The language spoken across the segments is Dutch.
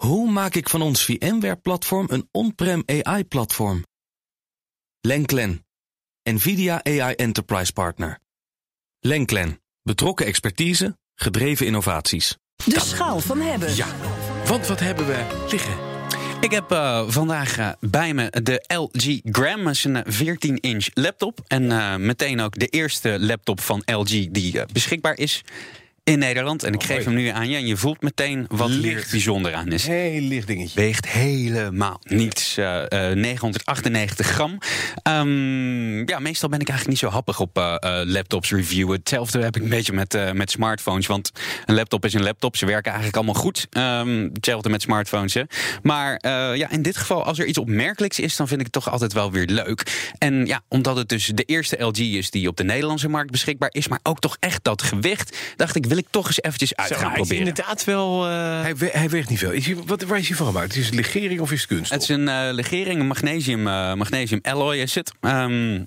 Hoe maak ik van ons VMware-platform een on-prem AI-platform? Lenklen, NVIDIA AI Enterprise Partner. Lenklen, betrokken expertise, gedreven innovaties. De schaal van hebben. Ja, want wat hebben we liggen? Ik heb uh, vandaag uh, bij me de LG Gram. Dat is een 14-inch laptop. En uh, meteen ook de eerste laptop van LG die beschikbaar is in Nederland. En ik geef hem nu aan je. En je voelt meteen wat licht. er bijzonder aan is. Heel licht dingetje. Weegt helemaal niets. Uh, uh, 998 gram. Um, ja, meestal ben ik eigenlijk niet zo happig op uh, laptops reviewen. Hetzelfde heb ik een beetje met, met smartphones. Want een laptop is een laptop. Ze werken eigenlijk allemaal goed. Um, hetzelfde met smartphones. Hè. Maar ja, in dit geval, als er iets opmerkelijks is, dan vind ik het toch altijd wel weer leuk. En ja, omdat het dus de eerste LG is die op de Nederlandse markt beschikbaar is, maar ook toch echt dat gewicht, dacht ik, wil ik toch eens eventjes uit gaan hij proberen. Inderdaad wel. Uh... Hij, we, hij, weegt niet veel. Is hij, wat, waar is hij van gemaakt? Is het legering of is het kunst? Het is een uh, legering, een magnesium, uh, magnesium alloy is het. Um,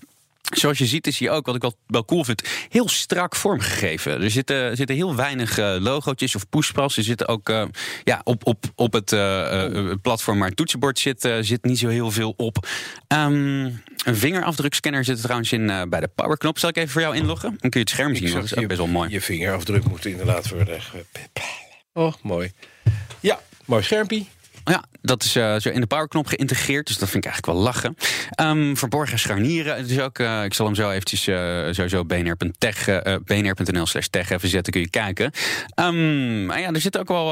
Zoals je ziet is hij ook, wat ik wel, wel cool vind, heel strak vormgegeven. Er zitten, zitten heel weinig uh, logootjes of pushpas. Er zitten ook uh, ja, op, op, op het uh, platform waar het toetsenbord zit, zit niet zo heel veel op. Um, een vingerafdrukscanner zit er trouwens in bij de powerknop. Zal ik even voor jou inloggen? Dan kun je het scherm zien. Dat is ook best wel mooi. Je vingerafdruk moet inderdaad worden. Oh, mooi. Ja, mooi schermpje. Ja, dat is uh, zo in de powerknop geïntegreerd. Dus dat vind ik eigenlijk wel lachen. Um, verborgen scharnieren. Dus ook, uh, ik zal hem zo eventjes uh, sowieso bnr.tech, bnr.nl slash tech even zetten. Kun je kijken. Um, maar ja, er zitten ook wel,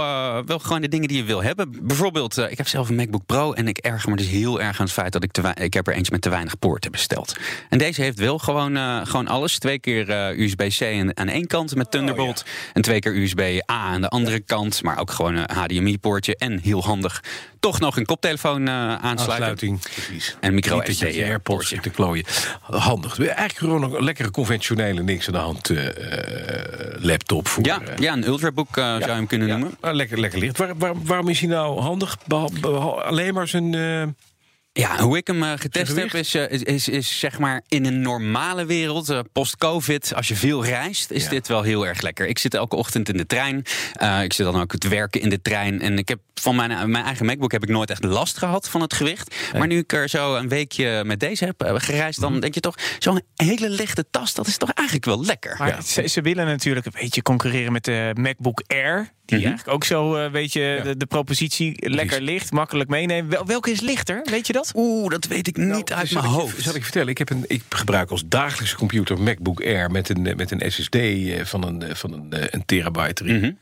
wel gewoon de dingen die je wil hebben. Bijvoorbeeld, ik heb zelf een MacBook Pro. En ik erger me dus heel erg aan het feit dat ik te ik heb er eentje met te weinig poorten besteld. En deze heeft wel gewoon, gewoon alles. Twee keer USB-C aan één kant met Thunderbolt. Oh, ja. En twee keer USB-A aan de andere kant. Maar ook gewoon een HDMI-poortje. En heel handig toch nog een koptelefoon uh, aansluiten. Aansluiting, precies. En micro SD AirPods te klooien. Handig. Eigenlijk gewoon een lekkere conventionele niks aan de hand uh, laptop. Voor, ja, ja, een ultrabook ja, zou je hem kunnen ja. noemen. lekker, lekker licht. Waar, waar, waarom is hij nou handig? alleen maar zijn... Ja, hoe ik hem uh, getest heb is, uh, is, is, is, zeg maar in een normale wereld, uh, post-covid, als je veel reist, is ja. dit wel heel erg lekker. Ik zit elke ochtend in de trein. ik zit dan ook te werken in de trein. En ik heb van mijn, mijn eigen MacBook heb ik nooit echt last gehad van het gewicht. Maar nu ik er zo een weekje met deze heb gereisd, dan denk je toch, zo'n hele lichte tas, dat is toch eigenlijk wel lekker. Maar ja. ze, ze, willen natuurlijk een beetje concurreren met de MacBook Air. Die mm -hmm. eigenlijk ook zo een beetje de, de, propositie lekker licht, makkelijk meenemen. Wel, welke is lichter? Weet je dat? Oeh, dat weet ik niet nou, uit mijn hoofd. Ik, zal ik vertellen? Ik, heb een, ik gebruik als dagelijkse computer MacBook Air met een, met een SSD van een, van een, een terabyte erin. Mm -hmm.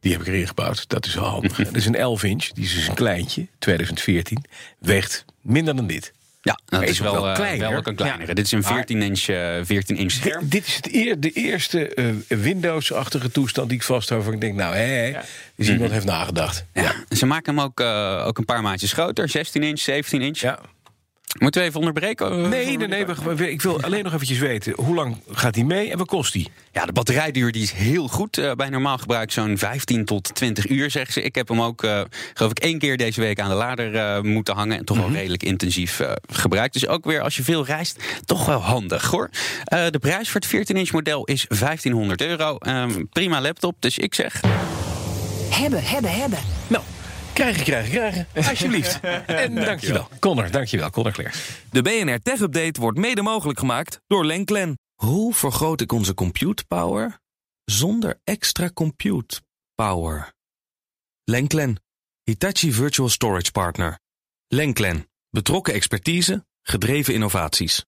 Die heb ik erin gebouwd. Dat is wel handig. dat is een 11 inch. Die is dus een kleintje. 2014. Weegt minder dan dit. Ja, dat is, is wel, wel, kleiner. wel ook een kleinere. Ja. Dit is een 14 inch, uh, 14 inch scherm. Dit, dit is het eer, de eerste uh, Windows-achtige toestand die ik vasthoud. Waar ik denk, nou, hé, dus iemand mm -hmm. heeft nagedacht. Ja. ja. Ze maken hem ook, uh, ook een paar maatjes groter. 16 inch, 17 inch. Ja. Moeten we even onderbreken? Nee, nee, nee. Ik wil alleen nog eventjes weten. Hoe lang gaat die mee en wat kost die? Ja, de batterijduur die is heel goed. Uh, bij normaal gebruik zo'n 15 tot 20 uur, zeggen ze. Ik heb hem ook, uh, geloof ik, één keer deze week aan de lader uh, moeten hangen. En toch wel mm -hmm. redelijk intensief gebruikt. Dus ook weer, als je veel reist, toch wel handig, hoor. de prijs voor het 14-inch model is 1500 euro. Um, prima laptop, dus ik zeg... Hebben, hebben, hebben. Krijgen, krijgen, krijgen. Alsjeblieft. en dankjewel. Connor, dankjewel. Connor Claire. De BNR Tech Update wordt mede mogelijk gemaakt door Lenklen. Hoe vergroot ik onze compute power zonder extra compute power? Lenklen, Hitachi Virtual Storage Partner. Lenklen, betrokken expertise, gedreven innovaties.